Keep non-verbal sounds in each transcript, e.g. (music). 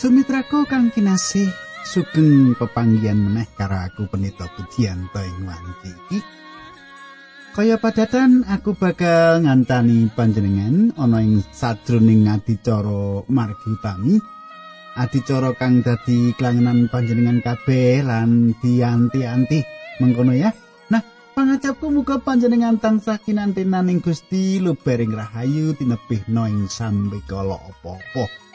Sumitraku kang kinasih sugeng pepanggian meneh karo aku pendeta Budianto ing wanci iki. Kaya padatan aku bakal ngantani panjenengan ana ing sadroning adicara margi utami. Adicara kang dadi klangenan panjenengan kabeh lan dianti-anti mengkono ya. Nah, pangacapku muga panjenengan tansah kinantenan ing Gusti lubering rahayu tinebih no ing sampe kala apa-apa.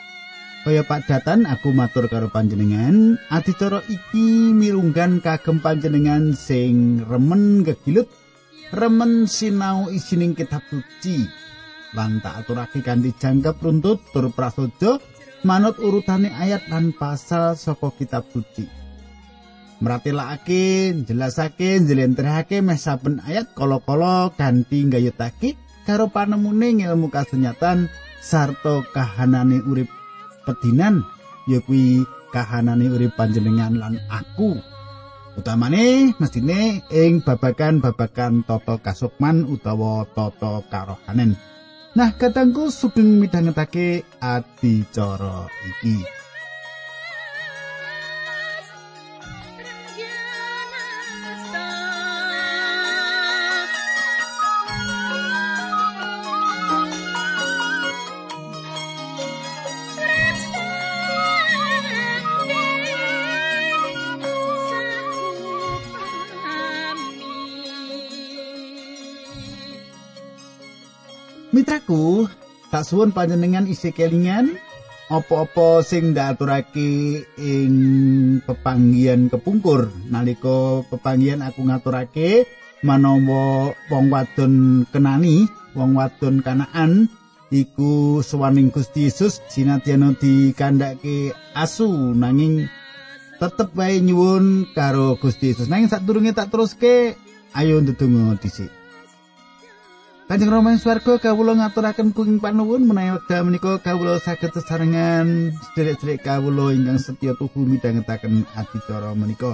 Kaya Pak Datan aku matur karo panjenengan, adicara iki mirunggan kagem panjenengan sing remen gegilut, remen sinau isining kitab suci. Lan tak aturake kanthi jangkep runtut tur prasaja manut urutane ayat lan pasal saka kitab suci. Meratelake, jelasake, njlentrehake meh saben ayat kala-kala ganti gayutake karo panemune ilmu kasunyatan sarta kahanane urip pedinan ya kuwi kahanane urip panjenengan lan aku. Utamane mestine ing babagan-babagan tata kasukman utawa tata karohanen. Nah katangku sugeng midhangetake adicara iki Mitraku, tak suwun panjenengan isi kelingan apa-apa sing ndaturake ing pepanggian kepungkur. Nalika pepanggian aku ngaturake manawa wong wadon kenani wong wadon kanaan iku suwaning Gusti Yesus sinadyan dikandhake asu nanging tetep wae nyuwun karo Gusti Yesus. Nanging sadurunge tak teruske ayo ndedonga dhisik Kanjeng Rama ing swarga kawula ngaturaken kuing panuwun menawi wekdal menika kawula saged sesarengan sedherek-sedherek kawula ingkang setya tuhu midhangetaken adicara menika.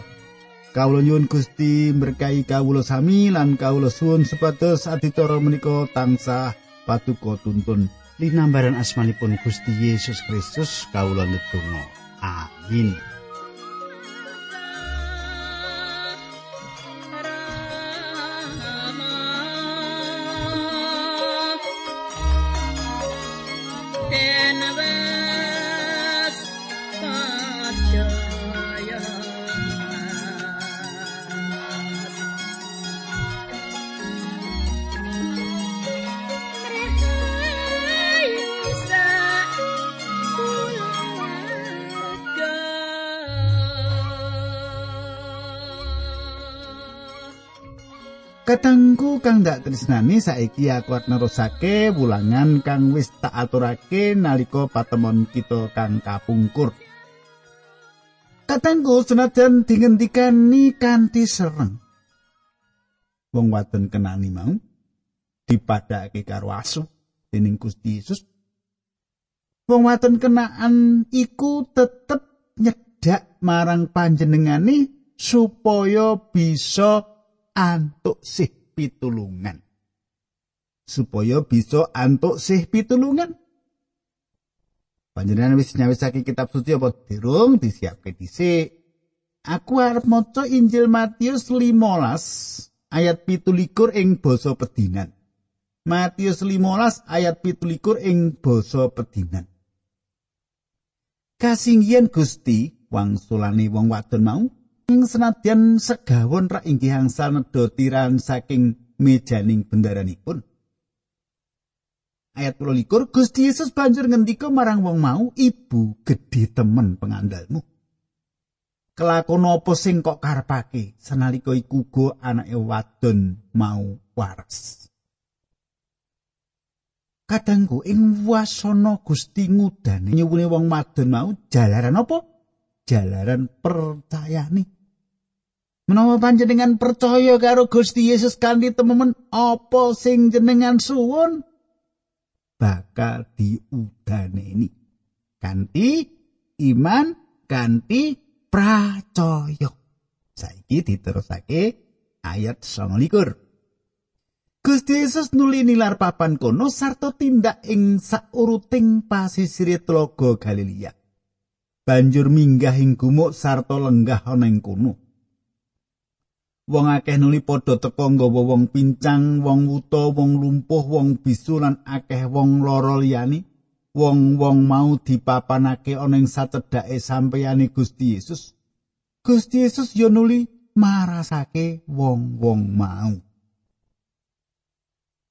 Kawula nyuwun Gusti berkahi kawula sami lan kawula suwun supados adicara menika tansah patuko tuntun linambaran asmanipun Gusti Yesus Kristus kawula nedonga. Amin. Kang dak tresnani saiki aku nerusake wulangan kang wis tak aturake nalika patemon kita kang kapungkur. Katangku senajan dingendikani kanthi sereng. Wong wadon kenani mau dipadhake karo asu dening Gusti Yesus. Wong wadon kenaan iku tetep nyedak marang panjenengane supaya bisa antuk sih pitulungan. Supaya bisa antuk sih pitulungan. Panjenengan wis nyawisake kitab suci apa dirung disiapke dhisik. Aku arep maca Injil Matius 15 ayat 17 ing basa pedinan. Matius 15 ayat 17 ing basa pedinan. Kasinggian Gusti wangsulane wong wadon mau ing senadyan segawon rak inggih angsal nedha tiran saking mejaning bendaranipun. Ayat 12 Gusti Yesus banjur ngendika marang wong mau, "Ibu gedhe temen pengandalmu." Kelakon apa sing kok karepake senalika iku go anake wadon mau waras. Kadangku ing wasana Gusti ngudane nyuwune wong wadon mau jalaran apa? Jalaran percayane. Menawa panjenengan percaya karo Gusti Yesus kanthi tememen apa sing jenengan suwun bakal diudaneni kanthi iman kanthi pracaya. Saiki diterusake ayat 29. Gusti Yesus nuli nilar papan kono sarta tindak ing sauruting pasisir tlaga Galilea. banjur minggah ing gumuk sarta lenggah ana ing kono. Wong akeh nuli padha teka nggawa wong pincang, wong wuta, wong lumpuh, wong bisu lan akeh wong lara liyane. Wong-wong mau dipapanake ana ing sacedhake sampeyane Gusti Yesus. Gusti Yesus yo nuli marasake wong-wong mau.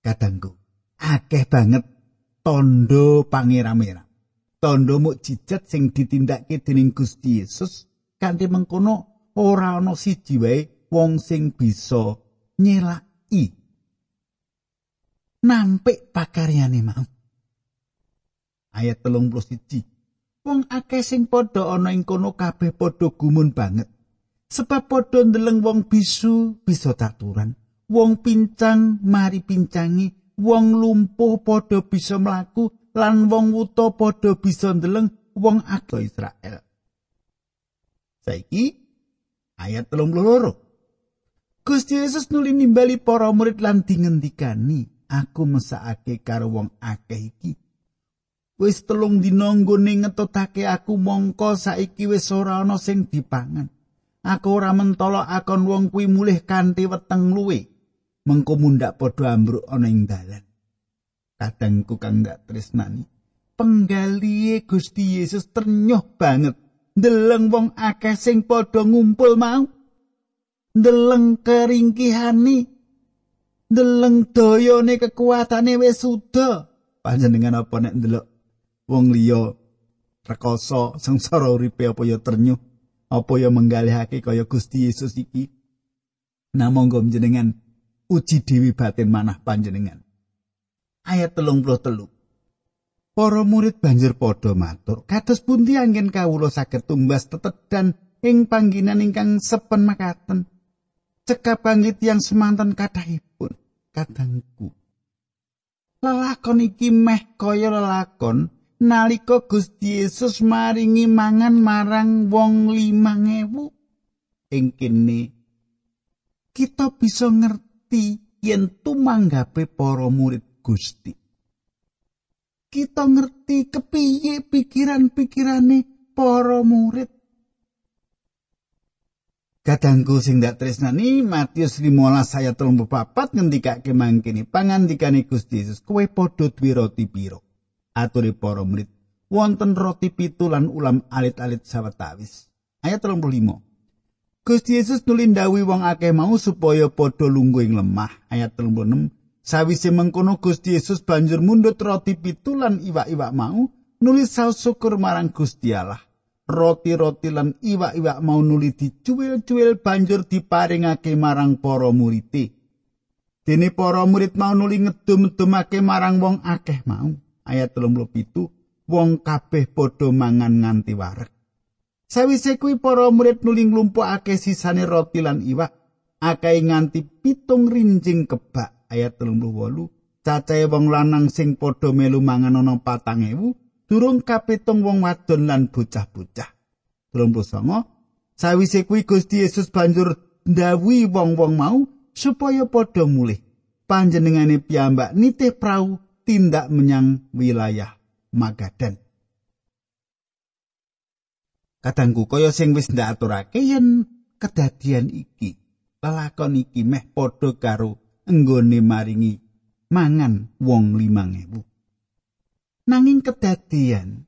Kadangku, akeh banget tondo pangeramera. Tondo mukjizat sing ditindakake dening Gusti Yesus kanthi mengkono ora ana siji wae wong sing bisa nyelaki nampik pakaryane mau. Ayat telung puluh siji. Wong akeh sing padha ana ing kono kabeh padha gumun banget. Sebab padha ndeleng wong bisu bisa taturan. Wong pincang mari pincangi, wong lumpuh padha bisa mlaku lan wong wuta padha bisa ndeleng wong akeh Israel. Saiki ayat 32. Gusti Yesus nuli nimbali para murid lan dingendikani, aku mesakake karo wong akeh iki. Wis telung dina nggone ngetutake aku mongko saiki wis ora ana sing dipangan. Aku ora mentolo akon wong kuwi mulih kanthi weteng luwe. mengko mundak padha ambruk ana ing dalan. Kadangku kang dak tresnani. Penggalihe Gusti Yesus ternyuh banget ndeleng wong akeh sing padha ngumpul mau. Ndeleng keringkihani. Ndeleng dayane kekuatane wis suda. Panjenengan apa nek ndelok wong liya rekoso sengsara uripe apa ya ternyuh apa ya menggalihake kaya Gusti Yesus iki. Namung jenengan uji dewi batin manah panjenengan. Ayat telung puluh telu. Para murid banjur padha matur, kados pundi angin kawula saged tumbas tetedan ing pangginan ingkang sepen makaten. Cekap bangit yang semanten kathahipun, kadangku. Lelakon iki meh kaya lelakon nalika Gusti Yesus maringi mangan marang wong limang ewu. Ing kene kita bisa ngerti yen tumanggape para murid Gusti. Kita ngerti kepiye pikiran-pikirane para murid. Kadangku sing dak tresnani Matius 15 ayat 34 ngendikake mangkene pangandikane Gusti Yesus kowe padha duwe roti piro aturi para murid wonten roti pitu lan ulam alit-alit sawetawis ayat 35 Gusti Yesus nulindawi wong akeh mau supaya padha lungguh ing lemah. Ayat 36. Sawise mengkono Gusti Yesus banjur mundut roti pitu lan iwak-iwak mau nulis saus syukur marang Gusti Allah. Roti-roti lan iwak-iwak mau nuli dicuwil-cuwil banjur diparingake marang para murid. Dene para murid mau nuli ngedum-dumake marang wong akeh mau. Ayat 37. Wong kabeh padha mangan nganti wareg. Sawise kuwi para murid nuli nglumpukake sisane roti lan iwak, akeh nganti pitung rinjing kebak ayat 38. Cacahe wong lanang sing padha melu mangan ana 4000, durung kapitung wong wadon lan bocah-bocah. 39. Sawise kuwi Gusti Yesus banjur ndawuhi wong-wong mau supaya padha mulih. Panjenengane piyambak nitih prau tindak menyang wilayah Magadan. Kadangku kaya sing wis ndak aturake yen kedadian iki lelakon iki meh padha karo enggone maringi mangan wong 5000 nanging kedadian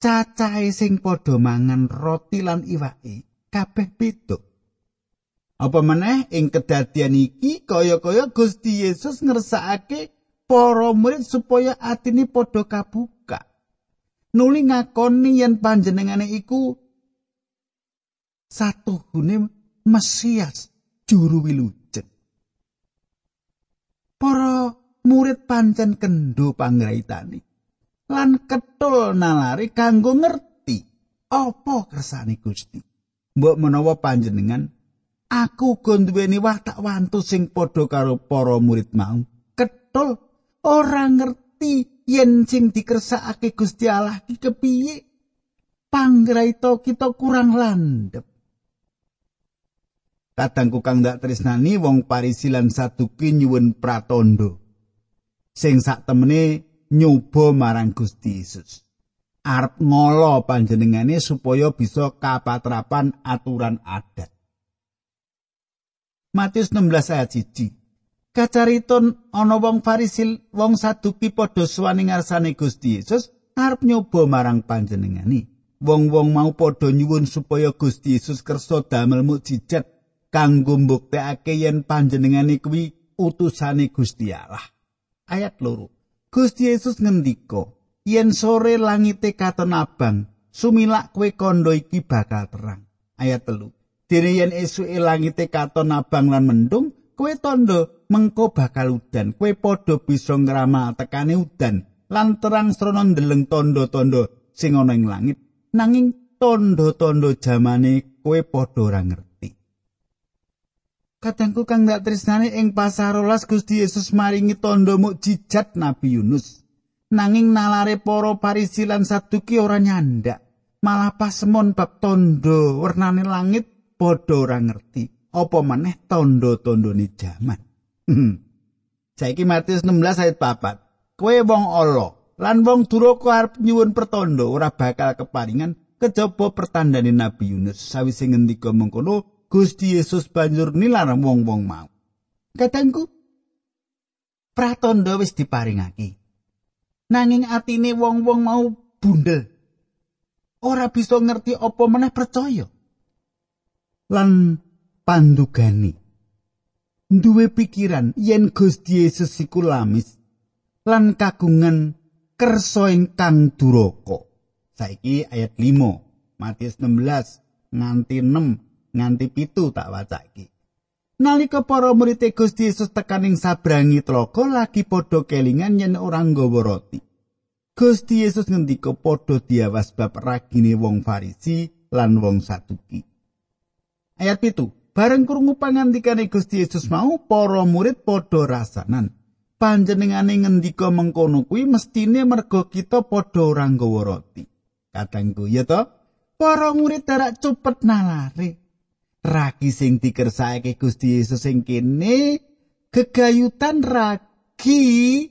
cacahe sing padha mangan roti lan iwake kabeh beda apa meneh ing kedadian iki kaya-kaya Gusti Yesus ngersakake para murid supaya atine padha kabuka? Nuli ngakoni yen panjenengane iku satuhune Mesias juru wilujeng. Para murid pancen kendo pangraitani lan ketul nalari kanggo ngerti apa kersane Gusti. Mbok menawa panjenengan aku uga duweni watak wantu sing padha karo para murid mau. Ketul ora ngerti yen sing dikersakake Gusti Allah iki kepiye panggraita kita kurang landhep Kadangku kang ndak tresnani wong Parisi lan Saduki nyuwun pratondo sing sak temene nyoba marang Gusti Yesus. arep ngolo panjenengane supaya bisa kapatrapan aturan adat. Matius 16 ayat 1. Kacariton ana wong Farisi wong Saduki padha suwani ngarsane Gusti Yesus arep nyoba marang panjenengane. Wong-wong mau padha nyuwun supaya Gusti Yesus kersa damel mukjizat kanggo mbuktekake yen panjenengane kuwi utusane Gusti Allah. Ayat loro. Gusti Yesus ngendika, "Yen sore langite katon abang, sumilak kowe kondo iki bakal terang." Ayat telu. Dene yen esuke langite katon abang lan mendung, kowe tondo mengko bakal udan. Kowe padha bisa ngramal tekane udan lan terang srana ndeleng tondo-tondo sing ana ing langit. Nanging tondo-tondo jamane kowe padha ora ngerti. Kadangku kang dak tresnane ing pasar rolas Gusti Yesus maringi tandha mukjizat Nabi Yunus. Nanging nalare para parisi lan saduki ora nyandak. Malah pasemon bab tandha wernane langit padha ora ngerti. Apa maneh tandha-tandhane jaman. Saiki Matius 16 ayat 4. Kowe wong ala lan wong duraka arep nyuwun pertanda ora bakal keparingan kejaba pertandane Nabi Yunus. Sawise ngendika mengkono, Gusti Yesus banjur nilar wong-wong mau. Katengku pratandha wis diparingake. Nanging atine wong-wong mau bundel. Ora bisa ngerti apa meneh percaya. Lan pandugani duwe pikiran yen Gusti Yesus iku lamis lan kagungan kersa ingkang duraka. Saiki ayat 5 Matius 16 nganti 6 nganti pitu tak wacake. Nalika para murid Gusti Yesus tekaning sabrangi tlaga lagi padha kelingan yen ora nggawa roti. Gusti Yesus ngendika padha diawas bab ragine wong Farisi lan wong Saduki. Ayat pitu. Bareng krungu pangandikane Gusti Yesus mau para murid padha rasanan. Panjenengane ngendika mengkono kuwi mestine merga kita padha ora nggawa roti. Kadangku ya to, para murid darak cepet nalare. Ragi sing dikersake Gusti Yesus sing kene gegayutan ragi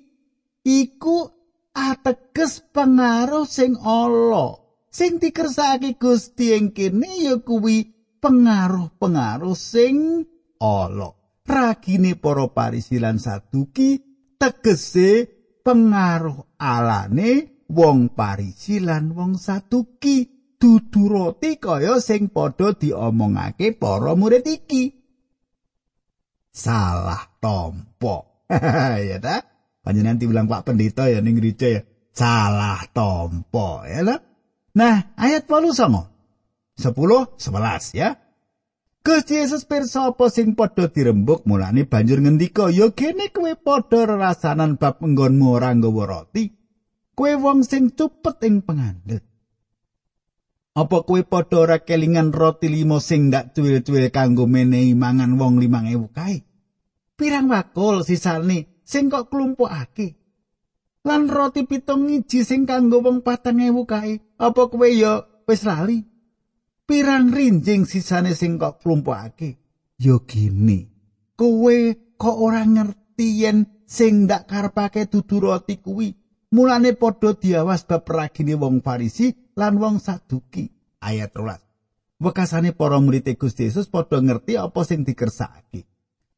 iku ateges pengaruh sing ala. Sing dikersake Gusti ing kene ya kuwi pengaruh-pengaruh sing ala. Ragine para parisilan saduki tegese pengaruh alane wong parisilan wong saduki dudu roti kaya sing padha diomongake para murid iki. Salah tompo. (laughs) ya ta? Panjenengan dibilang Pak Pendeta ya ning gereja ya. Salah tompo ya ta? Nah, ayat 89. 10 11 ya. Gusti Yesus pirsa apa sing padha dirembuk mulane banjur ngendika ya kene kowe padha rasanan bab nggonmu ora nggawa roti. Kowe wong sing cupet ing pengandhet. Apa kowe padha ora kelingan roti limo sing ndak cuwil-cuwil kanggo menehi mangan wong 5000 kae? Pirang wakul sisane sing kok klumpukake? Lan roti pitung iji sing kanggo wong 4000 kae, apa kowe ya wis lali? Pirang rinjing sisane sing kok klumpukake? Yo gini, kowe kok ora ngerti yen sing ndak karepake dudu roti kuwi mulane padha diawas bab ragine wong Farisi lan wong saduki. Ayat 13 wekasane para murid Gusti Yesus padha ngerti apa sing dikersakake.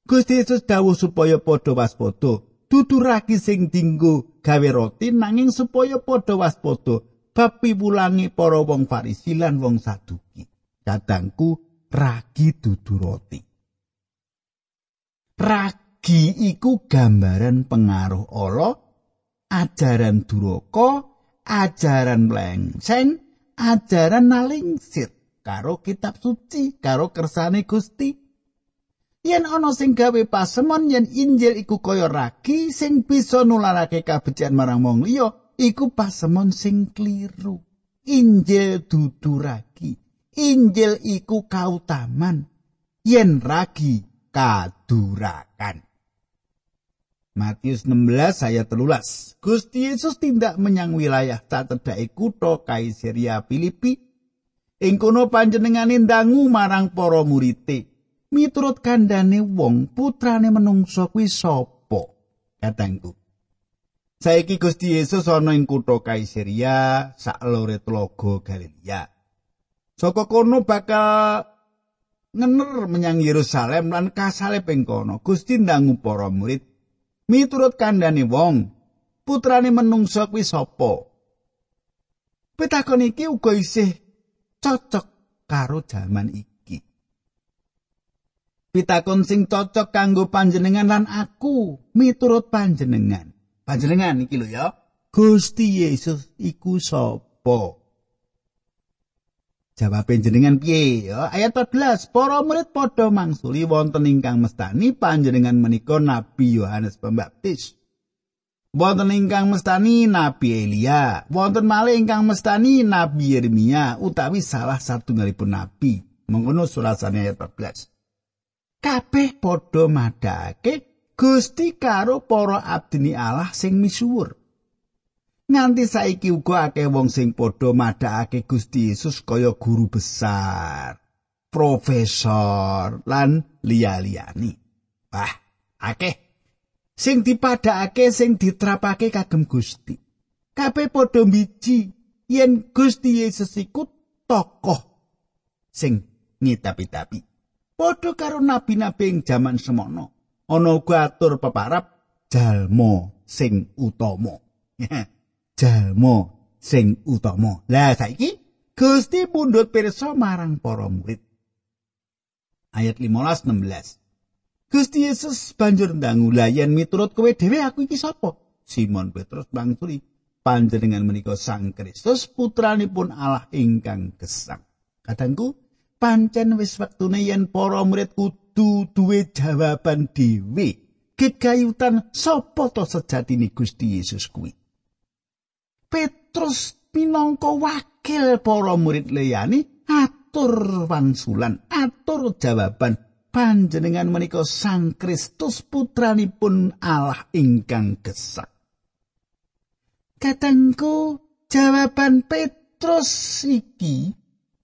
Gusti Yesus dawuh supaya padha waspada dudu ragi sing dinggo gawe roti nanging supaya padha waspada bab piwulangi para wong Farisi lan wong saduki. Kadangku ragi dudu roti. Ragi iku gambaran pengaruh Allah ajaran duraka ajaran mlengseng, ajaran nalingsir karo kitab suci, karo kersane Gusti. Yen ana sing gawe pasemon yen Injil iku kaya ragi sing bisa nularake kabecikan marang wong liya, iku pasemon sing kliru. Injil dudu ragi. Injil iku kautaman. Yen ragi kadurakan. Matius 16 ayat 13. Gusti Yesus tindak menyang wilayah cacedhake kutha Kaisaria Filipi. Ing kono panjenengane ndangu marang para murite. Miturut kandhane wong, putrane menungso kuwi sapa? Katangku. Saiki Gusti Yesus ana ing kutha Kaisaria saklore tlaga Galilea. Saka kono bakal ngener menyang Yerusalem lan kasalib ing kono. Gusti ndangu para murid miturut kandhane wong, putrane menungsa kuwi sapa? Pitakon iki uga isih cocok karo jaman iki. Pitakon sing cocok kanggo panjenengan lan aku miturut panjenengan. Panjenengan iki lho ya. Gusti Yesus iku sapa? Jawab panjenengan piye? Ya, ayat 14. Para murid padha mangsuli wonten ingkang mestani panjenengan menika Nabi Yohanes Pembaptis. Wonten ingkang mestani Nabi Elia, wonten malih ingkang mestani Nabi Yeremia utawi salah satunggalipun nabi. Mengono surasane ayat 14. Kabeh padha madhake Gusti karo para abdini Allah sing misuwur. Nganti saiki uga akeh wong sing padha madhakake Gusti Yesus kaya guru besar, profesor lan liya-liyani. Wah, akeh sing dipadhakake sing ditrapake kagem Gusti. Kabeh padha biji yen Gusti Yesus iku tokoh sing ngitapi-tapi. Padha karo nabi-nabi ing jaman semono. ana uga atur peparap jalma sing utama. (laughs) jalma sing utama. Lah saiki Gusti pundhut pirsa marang para murid. Ayat 15 16. Gusti Yesus banjur ndangu yen miturut kowe dhewe aku iki sapa? Simon Petrus bangsuli panjenengan menika Sang Kristus putranipun Allah ingkang gesang. Kadangku pancen wis wektune yen para murid kudu duwe jawaban dhewe gegayutan sapa to sejatine Gusti Yesus kuwi Petrus minangka wakil para murid liyane atur wangsulan atur jawaban panjenengan menika Sang Kristus putranipun Allah ingkang gesang Katengku jawaban Petrus iki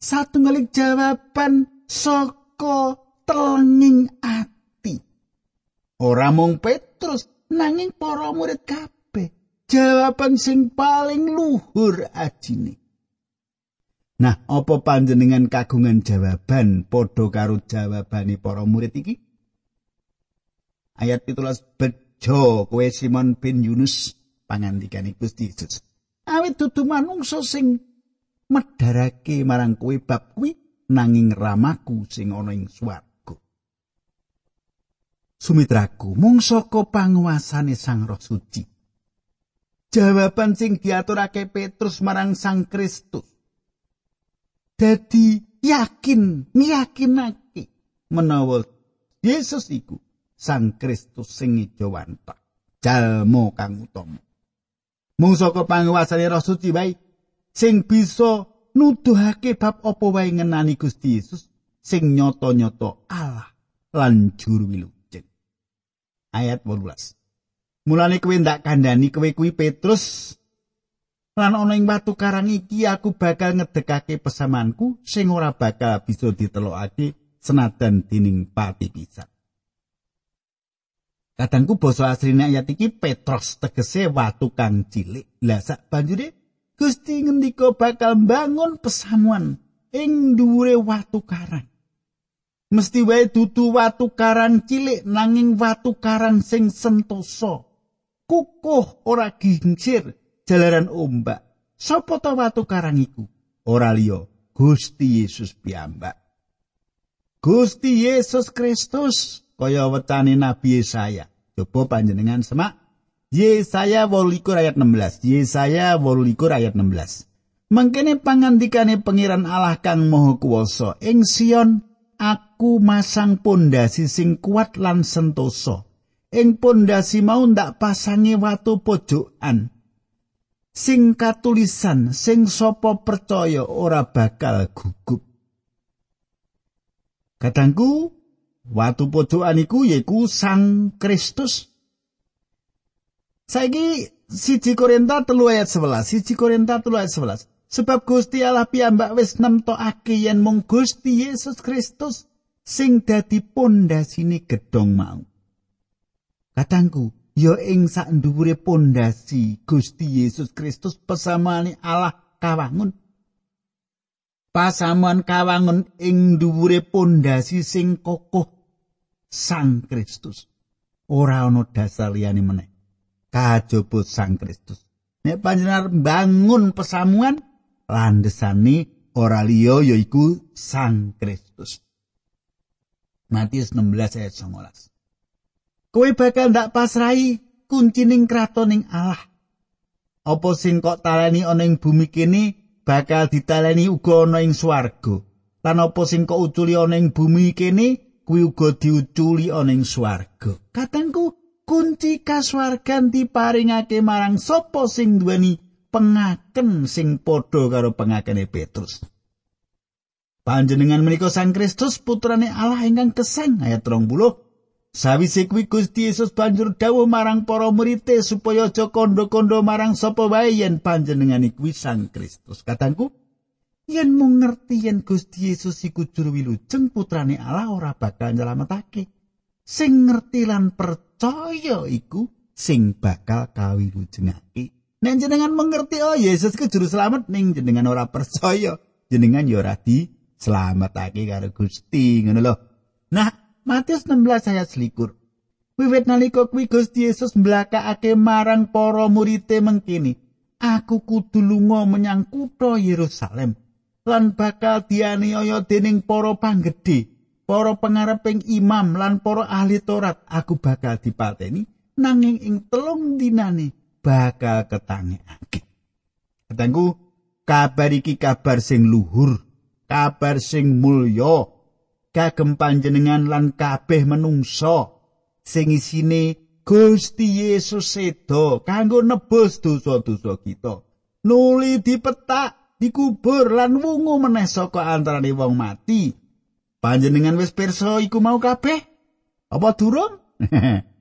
satunggaling jawaban saka telenging ati. Ora mung Petrus nanging para murid kabeh. Jawaban sing paling luhur ajine. Nah, apa panjenengan kagungan jawaban padha karo jawabane para murid iki? Ayat 17 bejo kowe Simon bin Yunus pangandikane Gusti Yesus. Awit dudu manungsa sing medharake marang kowe bab kuwi nanging ramaku sing ana ing swat. Sumitraku, mung saka panguasane Sang Roh Suci. Jawaban sing diaturake Petrus marang Sang Kristus. Dadi yakin, yakinake menawa Yesus iku Sang Kristus sing ijawanta. Jalmo kang utama. Mung saka panguasane Roh Suci wae sing bisa nuduhake bab apa wae ngenani Gusti Yesus sing nyata-nyata Allah lan juru ayat 18. Mulane kowe ndak kandhani kowe kuwi Petrus lan ana ing watu karang iki aku bakal ngedekake pesamanku sing ora bakal bisa ditelokake senadan dening pati pisan. Kadangku basa asline ayat iki Petrus tegese watu kang cilik. Lah sak banjure Gusti ngendika bakal bangun pesamuan ing dhuwure watu karang. mesti wae dudu watu karang cilik nanging watu karang sing sentosa kukuh ora gingsir jalaran ombak. Sapa ta watu karang iku? Ora liya Gusti Yesus piyambak. Gusti Yesus Kristus kaya wetane Nabi Yesaya. Coba panjenengan semak. Yesaya 8 ayat 16 Yesaya 8 ayat 16 Mangkene pangandikane pangeran Allah kang Maha Kuwasa ing Sion aku masang pondasi sing kuat lan sentosa. Ing pondasi mau ndak pasangi watu pojokan. Sing katulisan sing sapa percaya ora bakal gugup. Kadangku watu pojokan iku yaiku Sang Kristus. Saiki siji Korinta telu ayat 11, siji Korinta telu ayat 11. Sebab Gusti Allah piyambak wis nemtokake yen mung Gusti Yesus Kristus sing dadi pondasine gedhong mau. Katangku, ya ing sak dhuwure pondasi Gusti Yesus Kristus pesamane Allah kawangun. Pasamuan kawangun ing dhuwure pondasi sing kokoh Sang Kristus. Ora ana dasar liyane meneh. Kajaba Sang Kristus. Nek panjenengan bangun pesamuan landesane ora liya yaiku Sang Kristus. Matius 16 ayat 19 kowe bakal ndak pasrai kuncining kratoning Allah. Apa sing kok taleni ana ing bumi kene bakal ditaleni uga ana ing swarga. Lan apa sing kok uculi ana ing bumi kene kuwi uga diuculi ana ing swarga. Katengku kunci kaswargan diparingake marang sapa sing duweni pengaken sing padha karo pengakene Petrus. Panjenengan menika Sang Kristus putrane Allah ingkang keseng ayat 30 Sawise kuwi Gusti Yesus banjur dawuh marang para murid supaya aja kandha-kandha marang sapa wae yen panjenengan kuwi Sang Kristus. Katangku, yen mung ngerti yen Gusti Yesus iku juru wilujeng putrane Allah ora bakal nyelametake. Sing ngerti lan percaya iku sing bakal kawilujengake. Nek jenengan mengerti oh Yesus ku juru selamat ning jenengan ora percaya, jenengan ya ora diselametake karo Gusti, ngono lho. Nah, Matius 16 ayat selikur. Wiwit nalika kuwi Gusti Yesus mblakakake marang para murite mengkini, aku kudu lunga menyang kutha Yerusalem lan bakal dianiaya dening para panggedhe, para pangareping imam lan para ahli Taurat, aku bakal dipateni nanging ing telung dinane bakal ketangekake. Katangku, kabar iki kabar sing luhur, kabar sing mulya, kagem panjenengan lan kabeh menungsa sing isine Gusti Yesus sedo kanggo nebus dosa-dosa kita. Nuli dipetak, dikubur lan wungu meneh saka antarané wong mati. Panjenengan wis pirsa iku mau kabeh? Apa durung? (laughs)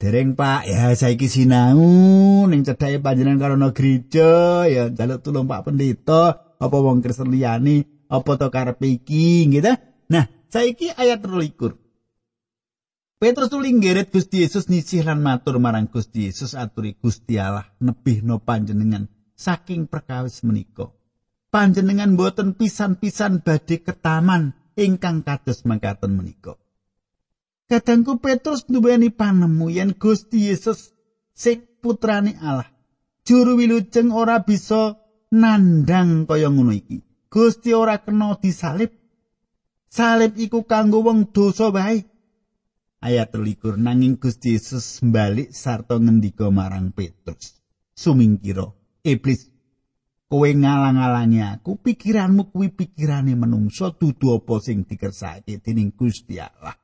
Dereng Pak, ya saiki sinau ning cedhake panjenengan karo gereja ya njaluk tulung Pak Pendeta, apa wong Kristen liyane, apa to karepe iki gitu. Nah, Saiki ayat 23. Petrus tuling geret Gusti Yesus nyisih lan matur marang Gusti Yesus aturi Gusti Allah nebihno panjenengan saking perkawis menika. Panjenengan boten pisan-pisan badhe ketaman ingkang kados mangkaten menika. Kadangku Petrus nduweni panemu yen Gusti Yesus sing putrane Allah. Juru wilujeng ora bisa nandang kaya ngono iki. Gusti ora kena disalib Salib iku kanggo wong dosa wae. Ayat 23 nanging Gusti Yesus balik sarta ngendika marang Petrus. Sumingkira, iblis kowe ngalang-alangi aku, pikiranmu kuwi pikirane menungso dudu apa sing dikersake dening Gusti Allah.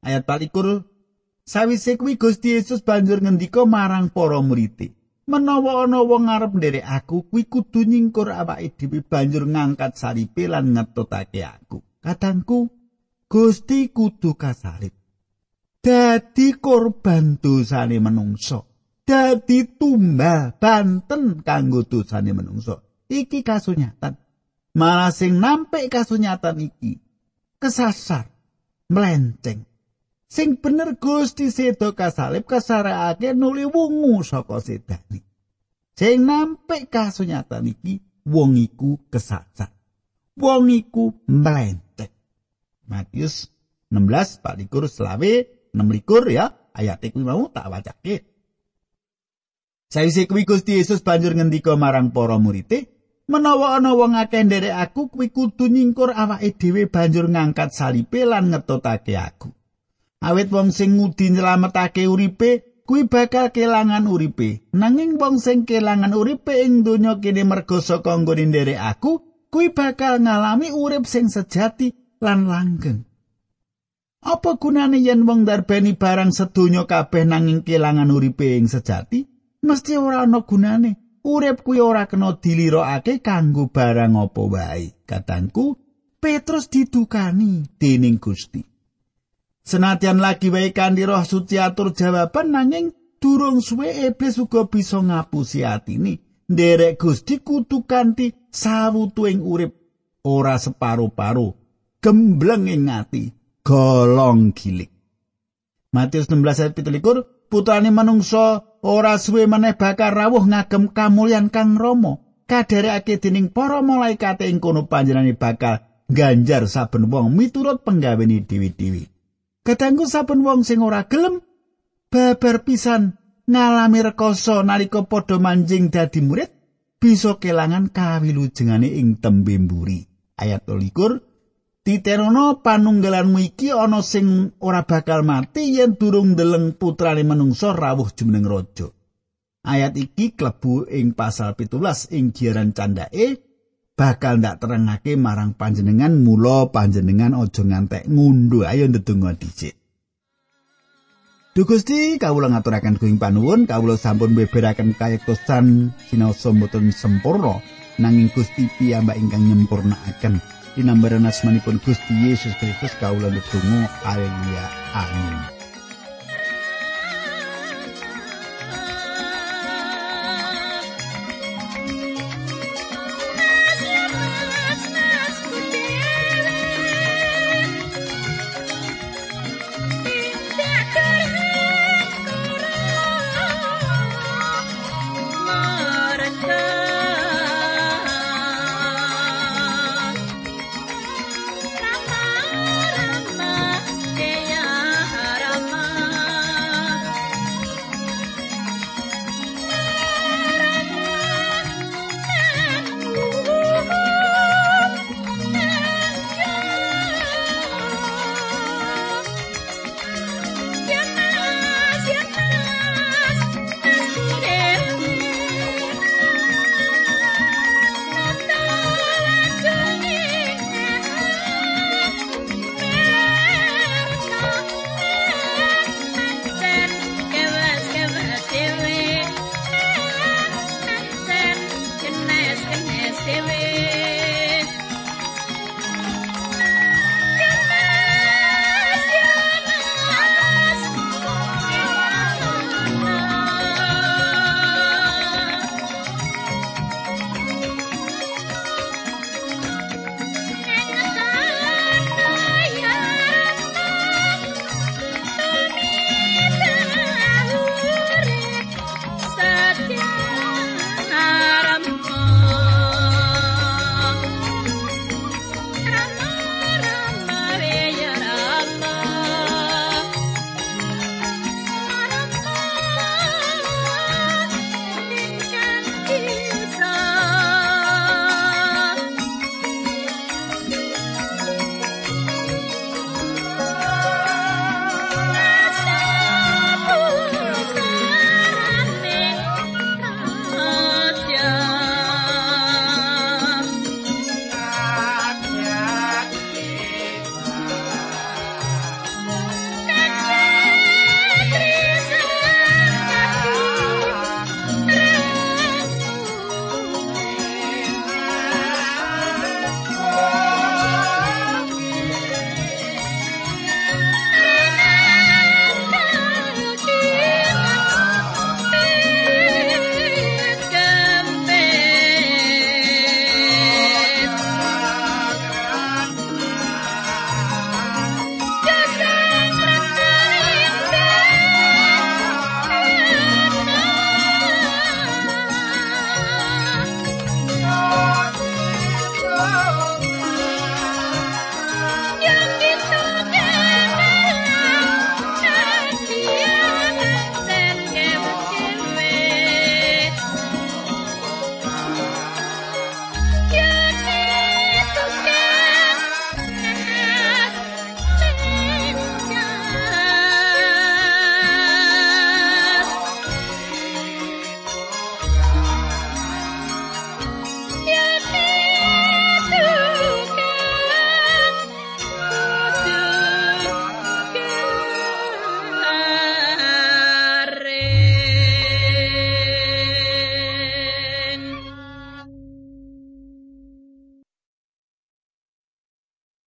Ayat 24 Sawise kuwi Gusti Yesus banjur ngendika marang para murid menawa ana wong ngarep nderek aku kuwi kudu nyingkur awake dhewe banjur ngangkat saripe lan ngetutake aku. Kadangku Gusti kudu kasalib dadi korban dosane menungso. Dadi tumbal banten kanggo dosane menungso. Iki kasunyatan. Malah sing nampik kasunyatan iki kesasar melenceng sing bener Gusti sedo kasalib kasareake nuli wungu saka sedani. Sing nampik kasunyatan iki wong iku kesasar. Wong iku mlentek. Matius 16 palikur selawe 16 ya ayat iki mau tak wacake. Saise kuwi Gusti Yesus banjur ngendika marang para murid Menawa ana wong akeh nderek aku kuwi kudu nyingkur awake dhewe banjur ngangkat salipe lan ngetotake aku. Awit wong sing ngudi nyelametake uripe kuwi bakal kelangan uripe. Nanging wong sing kelangan uripe ing donya kene merga saka nggone nderek aku kuwi bakal ngalami urip sing sejati lan langgeng. Apa gunane yen wong darbeni barang sedonya kabeh nanging kelangan uripe ing sejati? Mesti ora ana gunane. Urip kuwi ora kena dilirokake kanggo barang apa wae katangku. Petrus didukani dening Gusti Senadyan lagi wae kanthi roh suci atur jawaban nanging durung suwe iblis uga bisa ngapusi atine. Nderek Gusti kudu kanthi sawutuing urip ora separo-paro, gembleng ing ati, golong gilik. Matius 16 ayat 17 putrane manungsa ora suwe maneh bakal rawuh ngagem kamulyan Kang Rama kadherekake dening para malaikat ing kono panjenengane bakal ganjar saben wong miturut penggaweni dewi-dewi kadangku saben wong sing ora gelem babar pisan ngalami rekoso nalika padha manjing dadi murid bisa kelangan kawilujengane ing tembe mburi ayat 21 Titerono panunggalanmu iki ana sing ora bakal mati yen durung ndeleng putrane manungsa rawuh jumeneng raja. Ayat iki klebu ing pasal 17 ing giaran candake bakal ndak terangake marang panjenengan mula panjenengan aja ngantek ngunduh. Ayo ndedonga dhisik. Duh Gusti kawula ngaturaken kuing panuwun. Kawula sampun beberaken kayektosan sinaosa mboten sempurna. Nanging Gusti piyambak ingkang nyempurnakaken dinambaran asmanipun Gusti Yesus Kristus kawula ndedonga. Haleluya. Amin